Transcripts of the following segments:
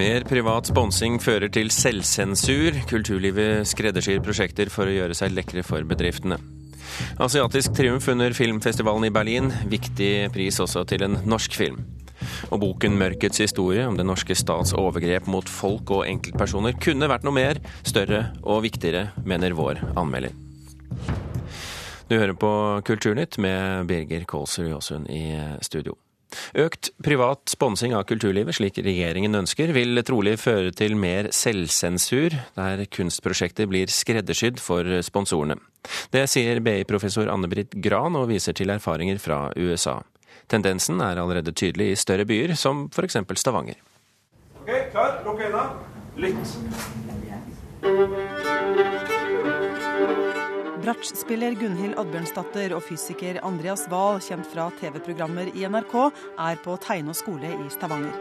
Mer privat sponsing fører til selvsensur. Kulturlivet skreddersyr prosjekter for å gjøre seg lekre for bedriftene. Asiatisk triumf under filmfestivalen i Berlin. Viktig pris også til en norsk film. Og boken 'Mørkets historie' om den norske stats overgrep mot folk og enkeltpersoner kunne vært noe mer, større og viktigere, mener vår anmelder. Du hører på Kulturnytt med Birger Kålsrud Jåsund i studio. Økt privat sponsing av kulturlivet, slik regjeringen ønsker, vil trolig føre til mer selvsensur, der kunstprosjekter blir skreddersydd for sponsorene. Det sier BI-professor Anne-Britt Gran, og viser til erfaringer fra USA. Tendensen er allerede tydelig i større byer, som f.eks. Stavanger. Ok, klar, lukk øynene. Lytt. Bratsjspiller Gunhild Oddbjørnsdatter og fysiker Andreas Wahl, kjent fra TV-programmer i NRK, er på Teino skole i Stavanger.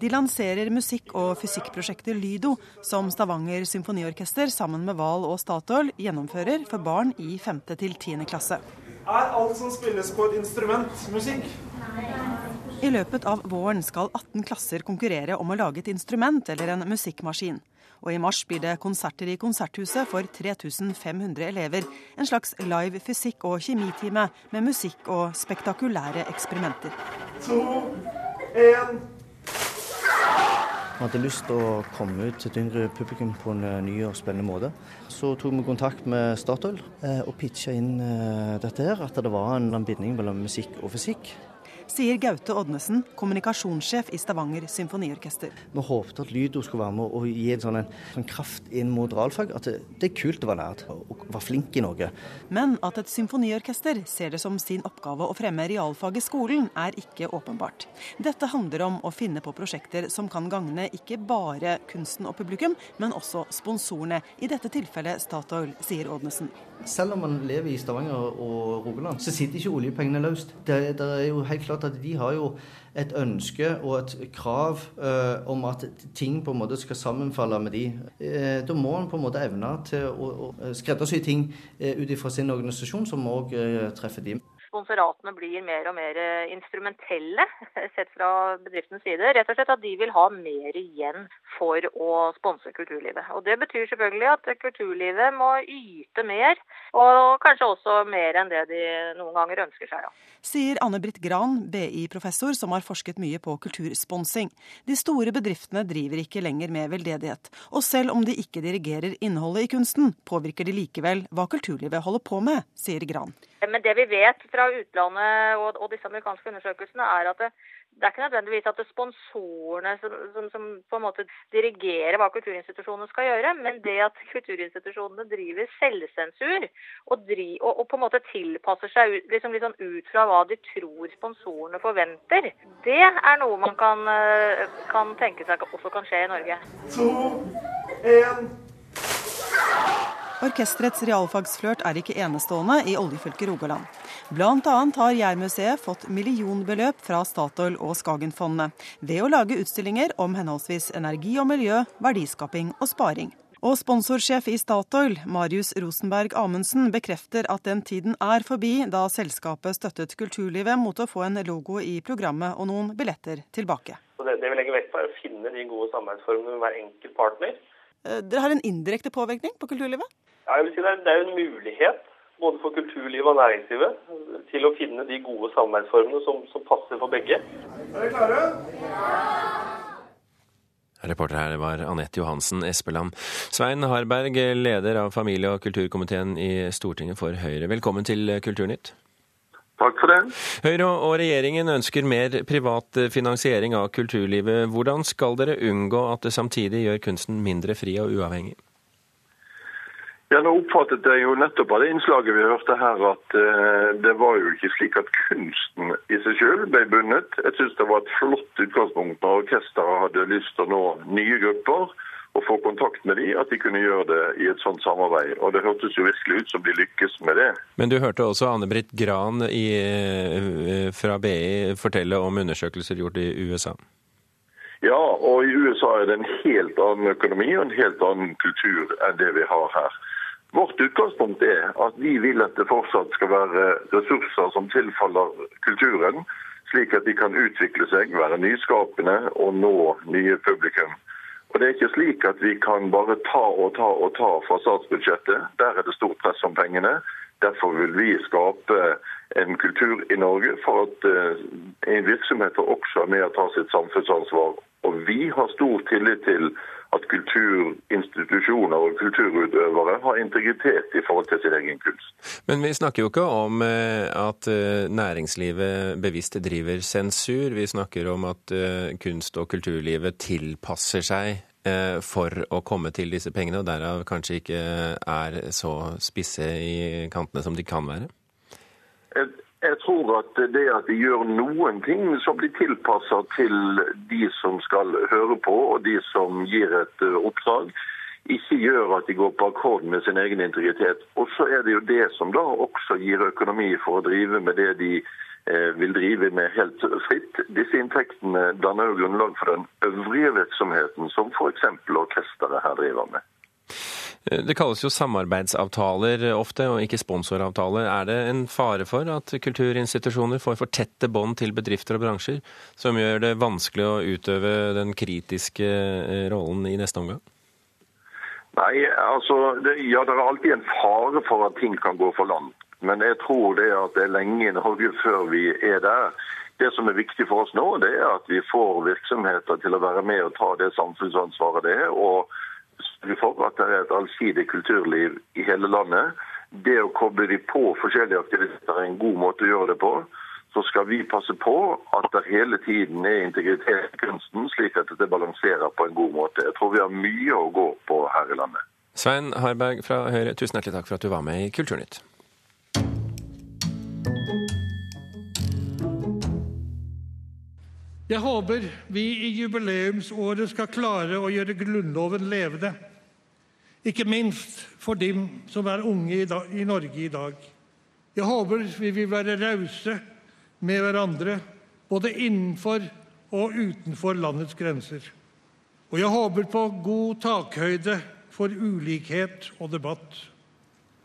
De lanserer musikk- og fysikkprosjektet Lydo, som Stavanger symfoniorkester sammen med Wahl og Statoil gjennomfører for barn i 5. til 10. klasse. Er alt som spilles på et instrument, musikk? I løpet av våren skal 18 klasser konkurrere om å lage et instrument eller en musikkmaskin. Og i mars blir det konserter i Konserthuset for 3500 elever. En slags live fysikk- og kjemitime med musikk og spektakulære eksperimenter. To, én Vi hadde lyst til å komme ut til et yngre publikum på en eh, ny og spennende måte. Så tok vi kontakt med Statoil eh, og pitcha inn eh, dette her, at det var en binding mellom musikk og fysikk. Sier Gaute Oddnesen, kommunikasjonssjef i Stavanger symfoniorkester. Vi håpet at Lydo skulle være med og gi en sånn, en, en kraft inn mot realfag. At det, det er kult å være nært og være flink i noe. Men at et symfoniorkester ser det som sin oppgave å fremme realfag i skolen, er ikke åpenbart. Dette handler om å finne på prosjekter som kan gagne ikke bare kunsten og publikum, men også sponsorene. I dette tilfellet Statoil, sier Oddnesen. Selv om man lever i Stavanger og Rogaland, så sitter ikke oljepengene løst. Det, det er jo helt klart at de har jo et ønske og et krav eh, om at ting på en måte skal sammenfalle med de. Eh, da må en på en måte evne til å, å skreddersy ting eh, ut ifra sin organisasjon, som òg eh, treffer de. Sponsoratene blir mer og mer eh, instrumentelle, sett fra bedriftens side. Rett og slett at de vil ha mer igjen for å sponse kulturlivet. Og Det betyr selvfølgelig at kulturlivet må yte mer, og kanskje også mer enn det de noen ganger ønsker seg. Ja. Sier Anne Britt Gran, BI-professor som har forsket mye på kultursponsing. De store bedriftene driver ikke lenger med veldedighet. Og selv om de ikke dirigerer innholdet i kunsten, påvirker de likevel hva kulturlivet holder på med, sier Gran. Men det vi vet fra utlandet og, og disse amerikanske undersøkelsene, er at det, det er ikke nødvendigvis at det er sponsorene som, som, som, på en måte dirigerer hva kulturinstitusjonene skal gjøre, men det at kulturinstitusjonene driver selvsensur og, dri, og, og på en måte tilpasser seg ut, liksom, liksom ut fra hva de tror sponsorene forventer, det er noe man kan, kan tenke seg også kan skje i Norge. To, én Orkesterets realfagsflørt er ikke enestående i oljefylket Rogaland. Annet har Jærmuseet fått millionbeløp fra Statoil og Skagenfondet ved å lage utstillinger om henholdsvis energi og miljø, verdiskaping og sparing. Og sponsorsjef i Statoil, Marius Rosenberg Amundsen, bekrefter at den tiden er forbi da selskapet støttet kulturlivet mot å få en logo i programmet og noen billetter tilbake. Det, det vi legger vekt på er å finne de gode samarbeidsformene med hver enkelt partner. Dere har en indirekte påvirkning på kulturlivet? Ja, jeg vil si det er, det er en mulighet både for kulturlivet og næringslivet til å finne de gode samarbeidsformene som, som passer for begge. Er dere klare? Ja! Reporter her var Anette Johansen Espeland. Svein Harberg, leder av familie- og kulturkomiteen i Stortinget for Høyre. Velkommen til Kulturnytt. Takk for det. Høyre og regjeringen ønsker mer privat finansiering av kulturlivet. Hvordan skal dere unngå at det samtidig gjør kunsten mindre fri og uavhengig? Ja, Nå oppfattet jeg jo nettopp av det innslaget vi hørte her, at uh, det var jo ikke slik at kunsten i seg selv ble bundet. Jeg syns det var et flott utgangspunkt når orkesteret hadde lyst til å nå nye grupper og få kontakt med de, at de kunne gjøre det i et sånt samarbeid. Og det hørtes jo virkelig ut som de lykkes med det. Men du hørte også Anne-Britt Gran i, fra BI fortelle om undersøkelser gjort i USA? Ja, og i USA er det en helt annen økonomi og en helt annen kultur enn det vi har her. Vårt utgangspunkt er at vi vil at det fortsatt skal være ressurser som tilfaller kulturen, slik at de kan utvikle seg, være nyskapende og nå nye publikum. Og Det er ikke slik at vi kan bare ta og ta og ta fra statsbudsjettet. Der er det stort press om pengene. Derfor vil vi skape en kultur i Norge for at uh, virksomheter også er med å ta sitt samfunnsansvar. Og vi har stor tillit til at kulturinstitusjoner og kulturutøvere har integritet i forhold til sin egen kunst. Men vi snakker jo ikke om eh, at eh, næringslivet bevisst driver sensur. Vi snakker om at kunst- og kulturlivet tilpasser seg for å komme til disse pengene, og derav kanskje ikke er så spisse i kantene som de kan være? Jeg tror at det at de gjør noen ting som blir tilpassa til de som skal høre på, og de som gir et eh, oppdrag, ikke gjør at de går på akkord med sin egen integritet. Og så er det jo det som da også gir økonomi for å drive med det de eh, vil drive med helt fritt. Disse inntektene danner jo grunnlag for den øvrige virksomheten som f.eks. orkesteret her driver med. Det kalles jo samarbeidsavtaler ofte, og ikke sponsoravtaler. Er det en fare for at kulturinstitusjoner får for tette bånd til bedrifter og bransjer, som gjør det vanskelig å utøve den kritiske eh, rollen i neste omgang? Nei, altså, det, ja, det er alltid en fare for at ting kan gå for langt. Men jeg tror det at det er lenge i Norge før vi er der. Det som er viktig for oss nå, det er at vi får virksomheter til å være med og ta det samfunnsansvaret det er. og for at det er et allsidig kulturliv i hele landet. Det å koble de på forskjellige aktiviteter er en god måte å gjøre det på. Så skal vi passe på at det hele tiden er integritet i kunsten, slik at det balanserer på en god måte. Jeg tror vi har mye å gå på her i landet. Svein Harberg fra Høyre, tusen hjertelig takk for at du var med i Kulturnytt. Jeg håper vi i jubileumsåret skal klare å gjøre Grunnloven levende. Ikke minst for dem som er unge i, Norge i dag. Jeg håper vi vil være rause med hverandre, både innenfor og utenfor landets grenser. Og jeg håper på god takhøyde for ulikhet og debatt.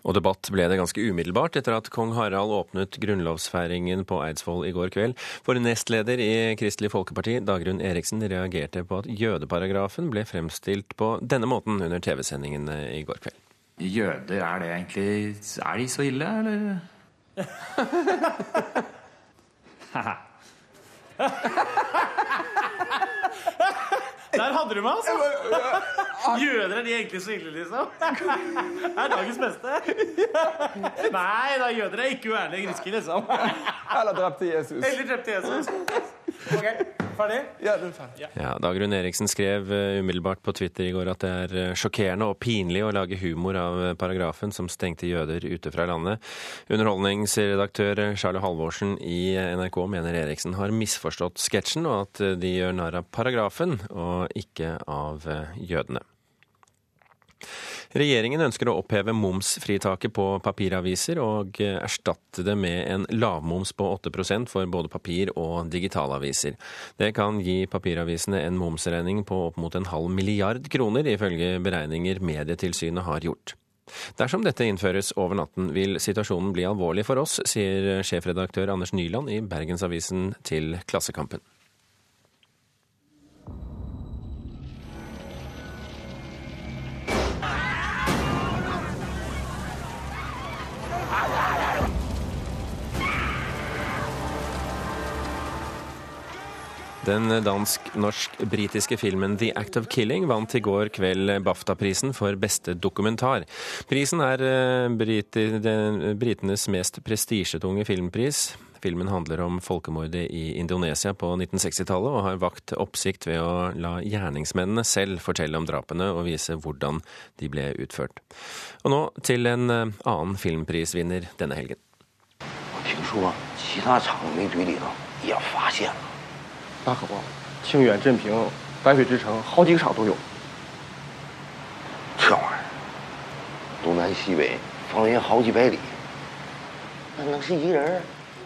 Og debatt ble det ganske umiddelbart etter at kong Harald åpnet grunnlovsfeiringen på Eidsvoll i går kveld. For nestleder i Kristelig Folkeparti, Dagrun Eriksen, reagerte på at jødeparagrafen ble fremstilt på denne måten under TV-sendingen i går kveld. Jøder, er det egentlig Er de så ille, eller? Der hadde du meg, altså! Jøder, er de egentlig så ille, liksom? Det er dagens beste. Nei da, jøder er ikke uærlige grisker, liksom. Eller drepte Jesus. Eller drepte Jesus. Ok, Ferdig? Ja, du er ferdig. Ja, Dagrun Eriksen skrev uh, umiddelbart på Twitter i går at det er uh, sjokkerende og pinlig å lage humor av uh, paragrafen som stengte jøder ute fra landet. Underholdningsredaktør Charlie Halvorsen i NRK mener Eriksen har misforstått sketsjen, og at de gjør narr av paragrafen og ikke av jødene. Regjeringen ønsker å oppheve momsfritaket på papiraviser og erstatte det med en lavmoms på 8% for både papir- og digitalaviser. Det kan gi papiravisene en momsregning på opp mot en halv milliard kroner, ifølge beregninger Medietilsynet har gjort. Dersom dette innføres over natten, vil situasjonen bli alvorlig for oss, sier sjefredaktør Anders Nyland i Bergensavisen til Klassekampen. Den dansk-norsk-britiske filmen The Act of Killing vant i går kveld BAFTA-prisen for beste dokumentar. Prisen er eh, britenes mest prestisjetunge filmpris. Filmen handler om folkemordet i Indonesia på 1960-tallet, og har vakt oppsikt ved å la gjerningsmennene selv fortelle om drapene og vise hvordan de ble utført. Og nå til en eh, annen filmprisvinner denne helgen. 听说其他厂煤堆里头也发现了。 那可不，清远、镇平、白水之城，好几个厂都有。这玩意儿，东南西北，方圆好几百里，那能是一人？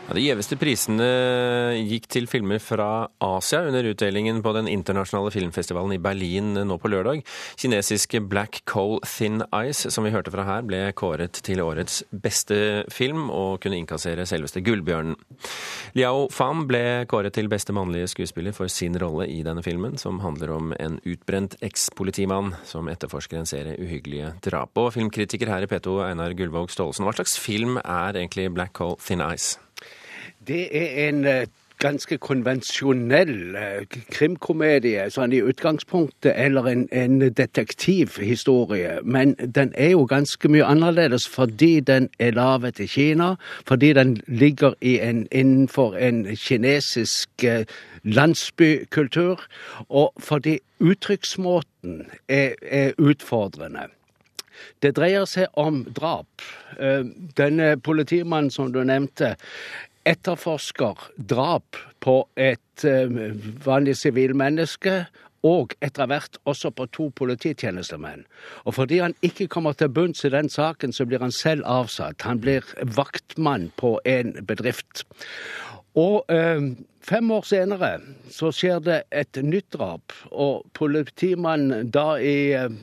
Ja, de gjeveste prisene gikk til filmer fra Asia under utdelingen på den internasjonale filmfestivalen i Berlin nå på lørdag. Kinesiske Black Coal Thin Ice, som vi hørte fra her, ble kåret til årets beste film og kunne innkassere selveste Gullbjørnen. Liao Pham ble kåret til beste mannlige skuespiller for sin rolle i denne filmen, som handler om en utbrent ekspolitimann som etterforsker en serie uhyggelige drap. Og filmkritiker her i P2, Einar Gullvåg Staalesen, hva slags film er egentlig Black Coal Thin Ice? Det er en eh, ganske konvensjonell eh, krimkomedie sånn i utgangspunktet, eller en, en, detektivhistorie. Men den er jo ganske mye annerledes fordi den er laget i Kina, fordi den ligger en, innenfor en kinesisk eh, landsbykultur, og fordi uttrykksmåten er, er utfordrende. Det dreier seg om drap. Denne politimannen som du nevnte, etterforsker drap på et eh, vanlig sivilmenneske og etter hvert også på to polititjenestemenn. Og fordi han ikke kommer til bunns i den saken, så blir han selv avsatt. Han blir vaktmann på en bedrift. Og eh, Fem år senere så skjer det et nytt drap, og politimannen da i eh,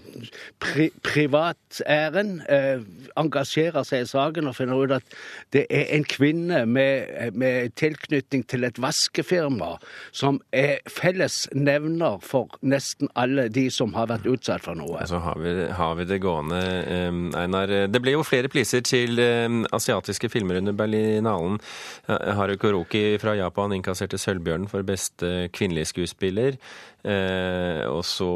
pri privat æren eh, engasjerer seg i saken og finner ut at det er en kvinne med, med tilknytning til et vaskefirma som er felles nevner for nesten alle de som har vært utsatt for noe. Så har vi, har vi det gående, eh, Einar. Det ble jo flere priser til eh, asiatiske filmer under Berlinalen. Haru Koroki fra Japan innkasserte til Sølvbjørnen for beste kvinnelige skuespiller. Eh, og så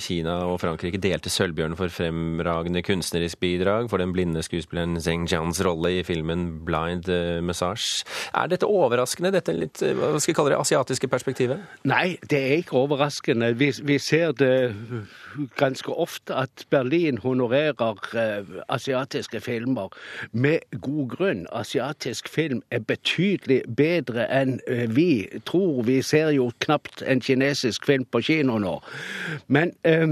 Kina og Frankrike delte Sølvbjørnen for fremragende kunstnerisk bidrag for den blinde skuespilleren Zeng Jians rolle i filmen Blind eh, Massage. Er dette overraskende, dette litt eh, hva skal jeg kalle det, asiatiske perspektivet? Nei, det er ikke overraskende. Vi, vi ser det ganske ofte at Berlin honorerer eh, asiatiske filmer med god grunn. Asiatisk film er betydelig bedre enn eh, vi tror. Vi ser jo knapt en kinesisk film på kino nå. Men eh,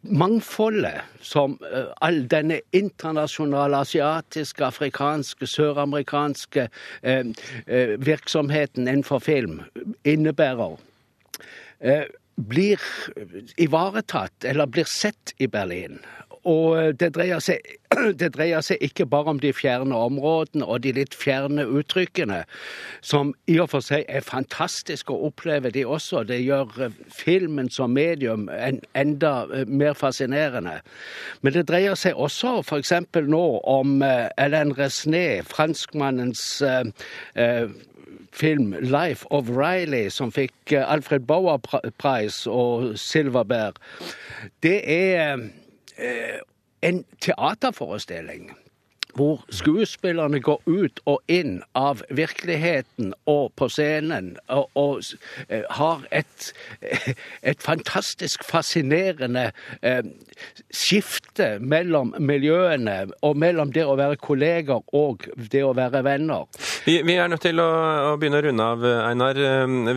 mangfoldet som eh, all denne internasjonale, asiatiske, afrikanske, søramerikanske uh, uh, virksomheten innenfor film innebærer, blir ivaretatt eller blir sett i Berlin. Og det dreier, seg, det dreier, seg, ikke bare om de fjerne områdene og de litt fjerne uttrykkene, som i og for seg er fantastiske å oppleve, de også. Det gjør eh, filmen som medium en, enda eh, mer fascinerende. Men det dreier seg også f.eks. nå om Alain Resné, franskmannens eh, film 'Life of Riley', som fikk Alfred Bauer-pris og Silverberg. Det er Eh, en teaterforestilling hvor skuespillerne går ut og inn av virkeligheten og på scenen, og, og uh, har et, et, fantastisk fascinerende eh, skifte mellom miljøene, og mellom det å være kolleger og det å være venner. Vi, vi er nødt til å, å, begynne å runde av, Einar.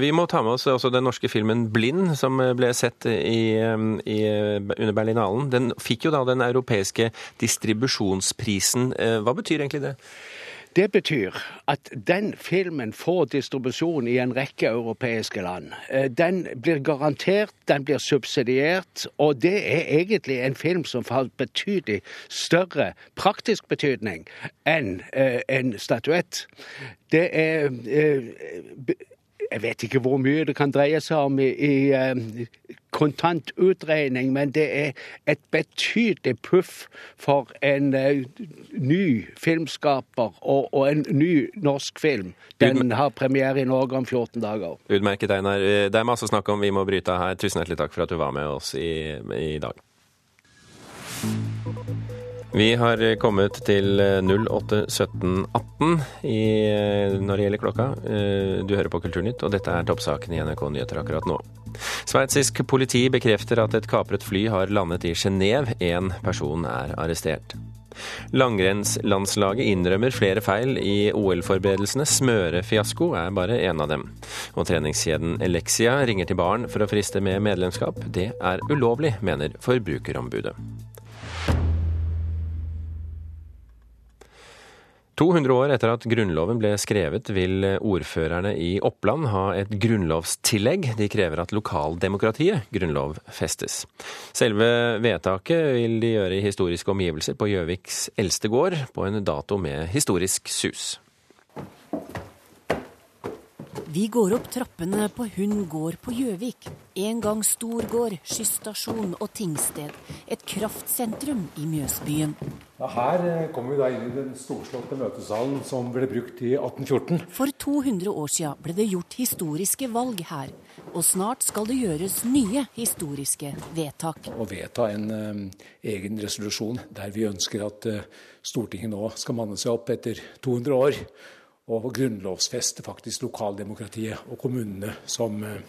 Vi må ta med oss også den norske filmen 'Blind', som ble sett i, i, under Berlinalen. Den fikk jo da den europeiske distribusjonsprisen Eh, hva betyr egentlig det? Det betyr at den filmen får distribusjon i en rekke europeiske land. Eh, den blir garantert, den blir subsidiert, og det er egentlig en film som har betydelig større praktisk betydning enn eh, en statuett. Det er jeg vet ikke hvor mye det kan dreie seg om i, i uh, kontantutregning, men det er et betydelig puff for en uh, ny filmskaper og, og, en ny norsk film. Den har premiere i Norge om 14 dager. Utmerket, Einar. Det er masse å snakke om. Vi må bryte her. Tusen hjertelig takk for at du var med oss i, i dag. Vi har kommet til 08.17,18 eh, når det gjelder klokka. Eh, du hører på Kulturnytt, og dette er toppsaken i NRK Nyheter akkurat nå. Sveitsisk politi bekrefter at et kapret fly har landet i Genéve. Én person er arrestert. Langrennslandslaget innrømmer flere feil i OL-forberedelsene. Smørefiasko er bare én av dem. Og treningskjeden Elexia ringer til barn for å friste med medlemskap. Det er ulovlig, mener Forbrukerombudet. 200 år etter at Grunnloven ble skrevet, vil ordførerne i Oppland ha et grunnlovstillegg. De krever at lokaldemokratiet grunnlovfestes. Selve vedtaket vil de gjøre i historiske omgivelser på Gjøviks eldste gård, på en dato med historisk sus. Vi går opp trappene på Hund gård på Gjøvik. En gang stor gård, skysstasjon og tingsted. Et kraftsentrum i Mjøsbyen. Ja, her eh, kommer vi da inn i den storslåtte møtesalen som ble brukt i 1814. For 200 år siden ble det gjort historiske valg her. Og snart skal det gjøres nye historiske vedtak. Å vedta en eh, egen resolusjon der vi ønsker at eh, Stortinget nå skal manne seg opp etter 200 år og grunnlovfeste faktisk lokaldemokratiet og kommunene som eh,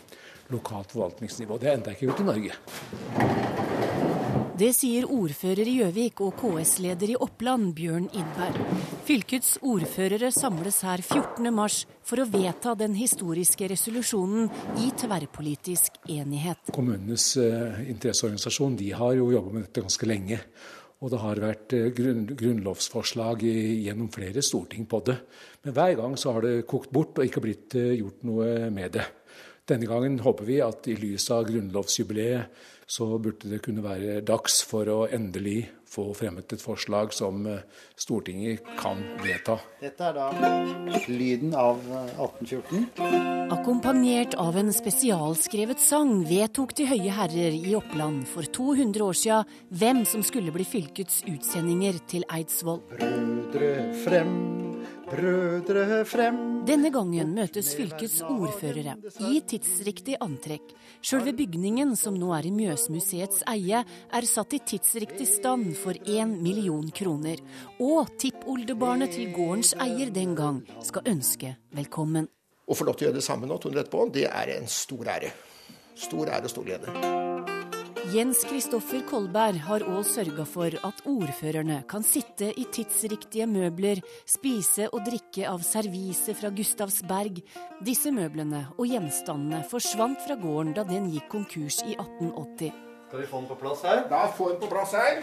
lokalt forvaltningsnivå. Det er ennå ikke gjort i Norge. Det sier ordfører i Gjøvik og KS-leder i Oppland, Bjørn Idberg. Fylkets ordførere samles her 14.3 for å vedta den historiske resolusjonen i tverrpolitisk enighet. Kommunenes uh, interesseorganisasjon de har jo jobba med dette ganske lenge. Og det har vært eh, grunn, grunnlovsforslag gjennom flere storting på det. Men hver gang så har det kokt bort og ikke blitt eh, gjort noe med det. Denne gangen håper vi at i lys av grunnlovsjubileet så burde det kunne være dags for å endelig få fremmet et forslag som eh, Stortinget kan vedta. Dette er da lyden av 1814. Eh, Akkompagnert av en spesialskrevet sang vedtok de høye herrer i Oppland for 200 år siden hvem som skulle bli fylkets utsendinger til Eidsvoll. Brødre frem brødre frem. Denne gangen møtes fylkets ordførere i tidsriktig antrekk. Sjølve bygningen, som nå er i Mjøsmuseets eie, er satt i tidsriktig stand for én million kroner. Og tippoldebarnet til gårdens eier den gang skal ønske velkommen. Å få lov til å gjøre det samme nå, 200 etterpå, det er en stor ære. Stor ære og stor glede. Jens Kristoffer Kolberg har òg sørga for at ordførerne kan sitte i tidsriktige møbler, spise og drikke av servise fra Gustavsberg. Disse møblene og gjenstandene forsvant fra gården da den gikk konkurs i 1880. Skal vi få den på plass her? Da får den på plass her.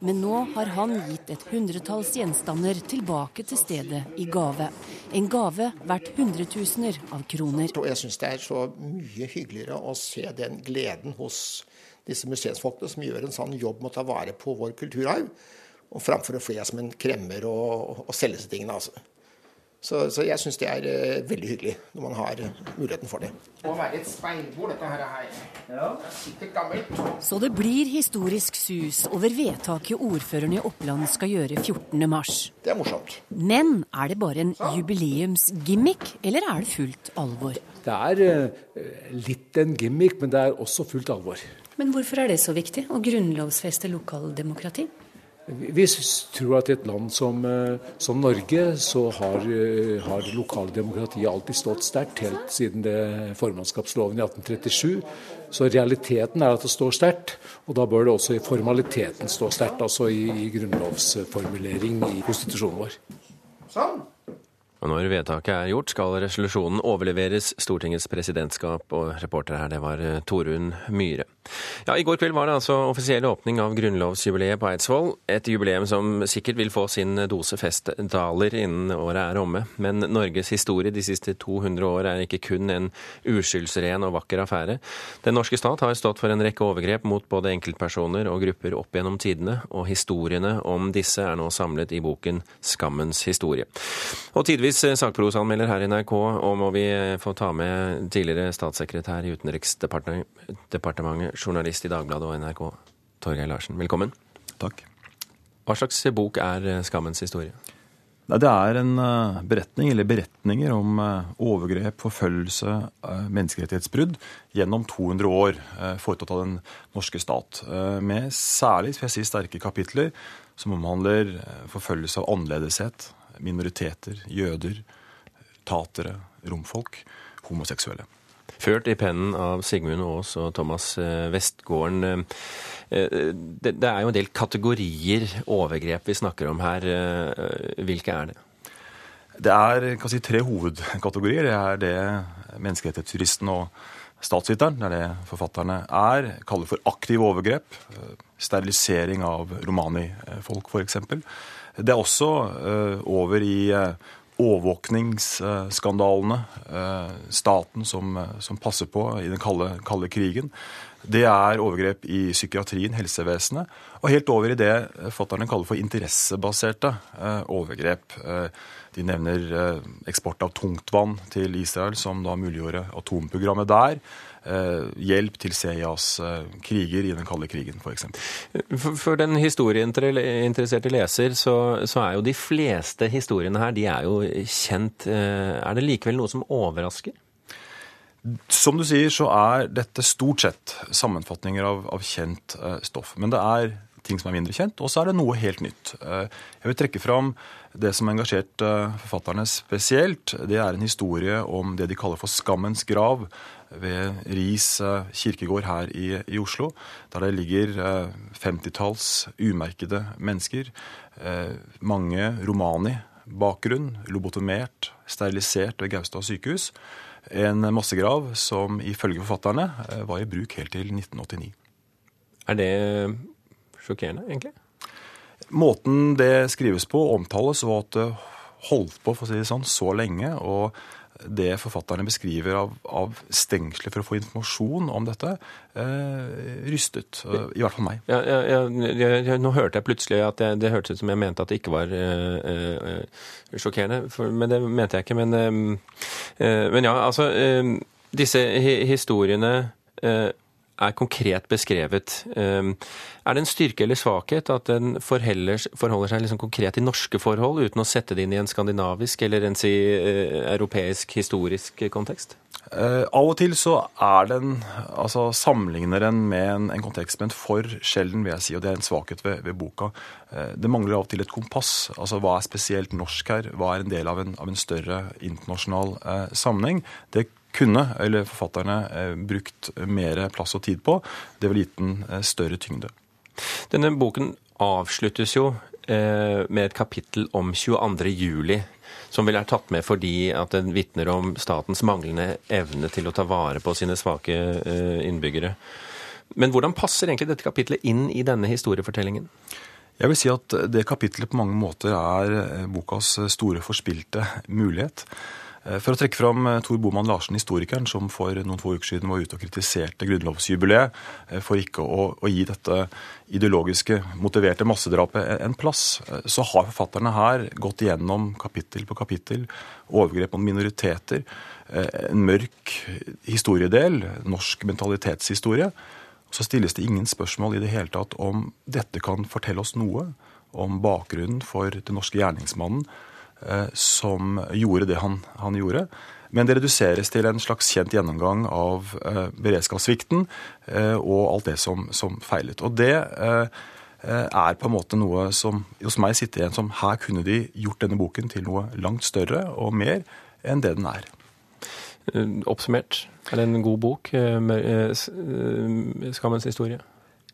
Men nå har han gitt et hundretalls gjenstander tilbake til stedet i gave. En gave verdt hundretusener av kroner. Jeg syns det er så mye hyggeligere å se den gleden hos disse museumsfolkene som gjør en sånn jobb med å ta vare på vår kulturarv, og framfor å fle som en kremmer og, og selge seg tingene. altså. Så, så, jeg syns det er uh, veldig hyggelig når man har uh, muligheten for det. Det må være et speilbord, dette her. Ja. Det er sikkert gammelt. Så det blir historisk sus over vedtaket ordføreren i Oppland skal gjøre 14.3. Det er morsomt. Men er det bare en jubileumsgimmick, eller er det fullt alvor? Det er uh, litt en gimmick, men det er også fullt alvor. Men hvorfor er det så viktig å grunnlovfeste lokaldemokrati? Vi tror at i et land som, eh, som Norge, så har, eh, har lokaldemokratiet alltid stått sterkt, helt siden det formannskapsloven i 1837. Så realiteten er at det står sterkt, og da bør det også i formaliteten stå sterkt, altså i, i grunnlovsformulering i konstitusjonen vår. Sånn. Og når vedtaket er gjort, skal resolusjonen overleveres Stortingets presidentskap, og reporter her, det var eh, Torunn Myhre. Ja, I går kveld var det altså offisiell åpning av grunnlovsjubileet på Eidsvoll. Et jubileum som sikkert vil få sin dose festdaler innen året er omme. Men Norges historie de siste 200 år er ikke kun en uskyldsren og vakker affære. Den norske stat har stått for en rekke overgrep mot både enkeltpersoner og grupper opp gjennom tidene, og historiene om disse er nå samlet i boken Skammens historie. Og tidvis sakprosanmelder her i NRK, og må vi få ta med tidligere statssekretær i Utenriksdepartementet, journalist i Dagbladet og NRK, Torgeir Larsen. Velkommen. Takk. Hva slags bok er eh, Skammens historie? Det er en beretning, eller beretninger om overgrep, forfølgelse, menneskerettighetsbrudd gjennom 200 år foretatt av den norske stat. Med særlig skal jeg si, sterke kapitler som omhandler forfølgelse av annerledeshet, minoriteter, jøder, tatere, romfolk, homoseksuelle. Ført i pennen av Sigmund Aas og Thomas Westgården. Eh, eh, det er jo en del kategorier overgrep vi snakker om her. Eh, hvilke er det? Det er si, tre hovedkategorier. Det er det menneskerettighetsjuristen og statsviteren, det er det forfatterne er, kaller for aktive overgrep. Sterilisering av romani folk, f.eks. Det er også over i overvåkningsskandalene. Staten som, som, passer på i den kalde, kalde krigen. Det er overgrep i psykiatrien, helsevesenet, og helt over i det fatterne kaller for interessebaserte overgrep. De nevner eksport av tungtvann til Israel, som da muliggjorde atomprogrammet der. Eh, hjelp til CIAs eh, kriger i den kalde krigen, f.eks. For, for den historieinteresserte leser, så, så, er jo de fleste historiene her de er jo kjent. Eh, er det likevel noe som overrasker? Som du sier, så er dette stort sett sammenfatninger av, av kjent stoff. Men det er ting som er mindre kjent, og så er det noe helt nytt. Jeg vil trekke fram det som har engasjert forfatterne spesielt. Det er en historie om det de kaller for Skammens grav ved Ris eh, kirkegård her i, i Oslo, der det ligger 50-talls eh, umerkede mennesker. Eh, mange romani-bakgrunn, lobotomert, sterilisert ved Gaustad sykehus. En massegrav som ifølge forfatterne var i bruk helt til 1989. Er det sjokkerende, egentlig? Måten det skrives på og omtales, og at det holdt på for å si det sånn, så lenge. og det forfatterne beskriver av, av stengsler for å få informasjon om dette, eh, rystet. Eh, I hvert fall meg. Ja, ja, ja, nå hørte jeg plutselig at jeg, det hørtes ut som jeg mente at det ikke var eh, eh sjokkerende. For, men det mente jeg ikke. Men, eh, eh men ja, altså Disse historiene er konkret beskrevet. Ehm, er det en styrke eller svakhet at den forholder seg liksom konkret i norske forhold, uten å sette det inn i en skandinavisk eller en si, eh, europeisk historisk kontekst? Uh, av og til så er den, altså sammenligner den med en, en, kontekst, men for sjelden, vil jeg si. Og det er en svakhet ved, ved boka. Uh, det mangler av og til et kompass. Altså hva er spesielt norsk her? Hva er en del av en, av en større internasjonal eh, sammenheng? Det kunne, eller forfatterne, eh, brukt mer plass og tid på. Det ville gitt den eh, større tyngde. Denne boken avsluttes jo eh, med et kapittel om 22. juli, som vel er tatt med fordi at den vitner om statens manglende evne til å ta vare på sine svake innbyggere. Men hvordan passer egentlig dette kapitlet inn i denne historiefortellingen? Jeg vil si at det kapitlet på mange måter er bokas store forspilte mulighet. Eh, for å trekke fram eh, Tor Boman Larsen, historikeren, som for noen få uker siden var ute og kritiserte grunnlovsjubileet eh, for ikke å, å, gi dette ideologiske, motiverte massedrapet en plass, så har forfatterne her gått igjennom kapittel på kapittel overgrep mot minoriteter, en mørk historiedel, norsk mentalitetshistorie. Så stilles det ingen spørsmål i det hele tatt om dette kan fortelle oss noe om bakgrunnen for den norske gjerningsmannen som gjorde det han, han, gjorde. Men det reduseres til en slags kjent gjennomgang av eh, beredskapssvikten eh, og alt det som, som, feilet. Og det er på en måte noe som hos meg sitter igjen som her kunne de gjort denne boken til noe langt større og mer enn det den er. Oppsummert, er det en god bok, 'Skammens historie'?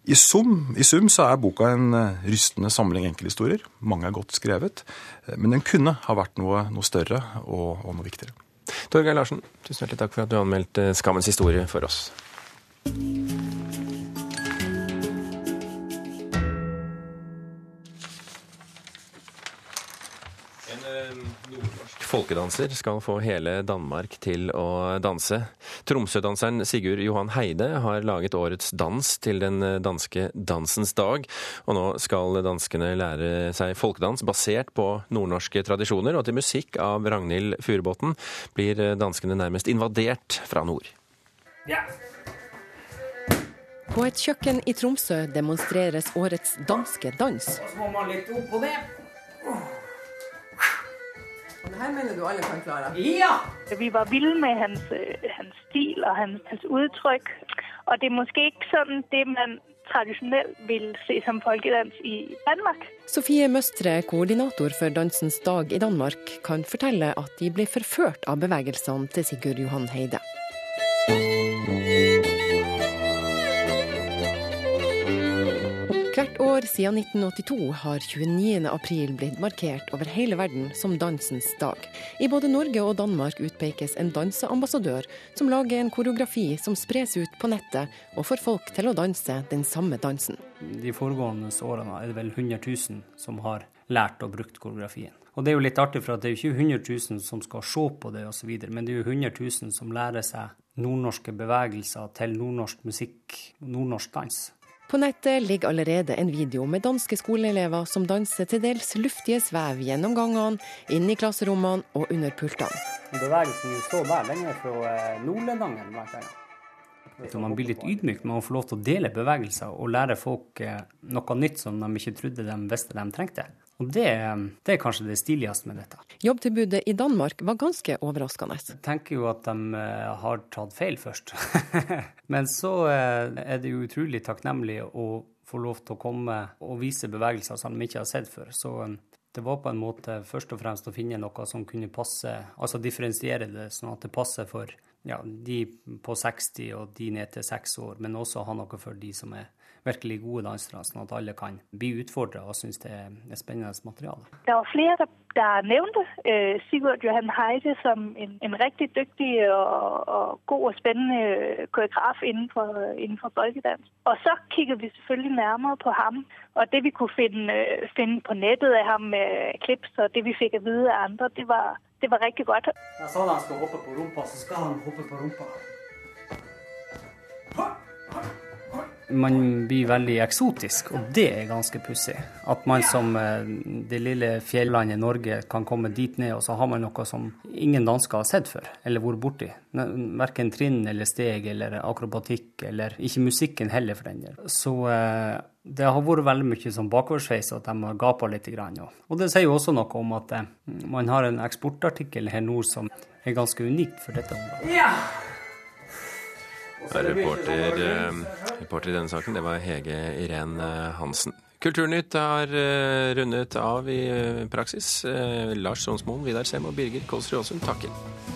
I sum, I sum, så er boka en eh, rystende samling enkelthistorier. Mange er godt skrevet. Eh, men den kunne ha vært noe, noe større og, og, noe viktigere. Torgeir Larsen, tusen hjertelig takk for at du anmeldte Skammens historie for oss. Folkedanser skal få hele Danmark til å danse. Tromsø-danseren Sigurd Johan Heide har laget årets dans til den danske dansens dag. Og nå skal danskene lære seg folkedans basert på nordnorske tradisjoner. Og til musikk av Ragnhild Furubotn blir danskene nærmest invadert fra nord. Ja. På et kjøkken i Tromsø demonstreres årets danske dans. Så må man litt opp på det. Her mener du alle kan klare? Ja! Vi var ville med hans, øh, hans stil og hans, hans uttrykk. Og det er måske ikke sånn det man tradisjonelt vil se som folkedans i Danmark. Sofie Møstre, koordinator for Dansens dag i Danmark, kan fortelle at de ble forført av bevegelsene til Sigurd Johan Heide. Hvert år siden 1982 har 29. april blitt markert over hele verden som dansens dag. I både Norge og Danmark utpekes en danseambassadør som lager en koreografi som spres ut på nettet og får folk til å danse den samme dansen. De foregående årene er det vel 100 000 som har lært og brukt koreografien. Og det er jo litt artig, for det er jo ikke 100 000 som skal se på det osv., men det er jo 100 000 som lærer seg nordnorske bevegelser til nordnorsk musikk, nordnorsk dans. På nettet ligger allerede en video med danske skoleelever som danser til dels luftige svev gjennom gangene, inn i klasserommene og under pultene. Bevegelsen står så der, den er fra eh, Nordlendangen, annet. Man blir litt ydmyk når man får lov til å dele bevegelser og lære folk eh, noe nytt som de ikke trodde de visste de trengte. Og det, det, er kanskje det stiligste med dette. Jobbtilbudet i Danmark var ganske overraskende. Jeg tenker jo at de eh, har tatt feil først. Men så eh, er det jo utrolig takknemlig å få lov til å komme og vise bevegelser som de ikke har sett før. Så eh, det var på en måte først og fremst å finne noe som kunne passe, altså differensiere det sånn at det passer for ja, de på 60 og de ned til 6 år, men også ha noe for de som er virkelig gode dansere, sånn at alle kan bli utfordra og synes det er spennende materiale. Det var flere der, der nevnte uh, Sigurd Johan Heide som en, en riktig dyktig og, og, god og spennende koreograf innenfor, innenfor folkedans. Og så kikket vi selvfølgelig nærmere på ham. Og det vi kunne finne, finne på nettet av ham med klips, og det vi fikk å vite av andre, det var, det var riktig godt. Jeg sa han skal hoppe på rumpa, så skal han hoppe på rumpa. Man blir veldig eksotisk, og det er ganske pussig. At man som eh, det lille fjellandet Norge kan komme dit ned, og så har man noe som ingen dansker har sett før, eller vært borti. Verken trinn eller steg eller akrobatikk, eller ikke musikken heller, for den del. Så eh, det har vært veldig mye sånn bakoversveis, at de har gapa litt. Og det sier jo også noe om at eh, man har en eksportartikkel her nord som er ganske unikt for dette området. Ja. Reporter, eh, reporter, i denne saken, det var Hege Irén eh, Hansen. Kulturnytt har eh, rundet av i praksis. Lars Tronsmoen, Vidar Sem og Birger Kolsrud Aasund takker.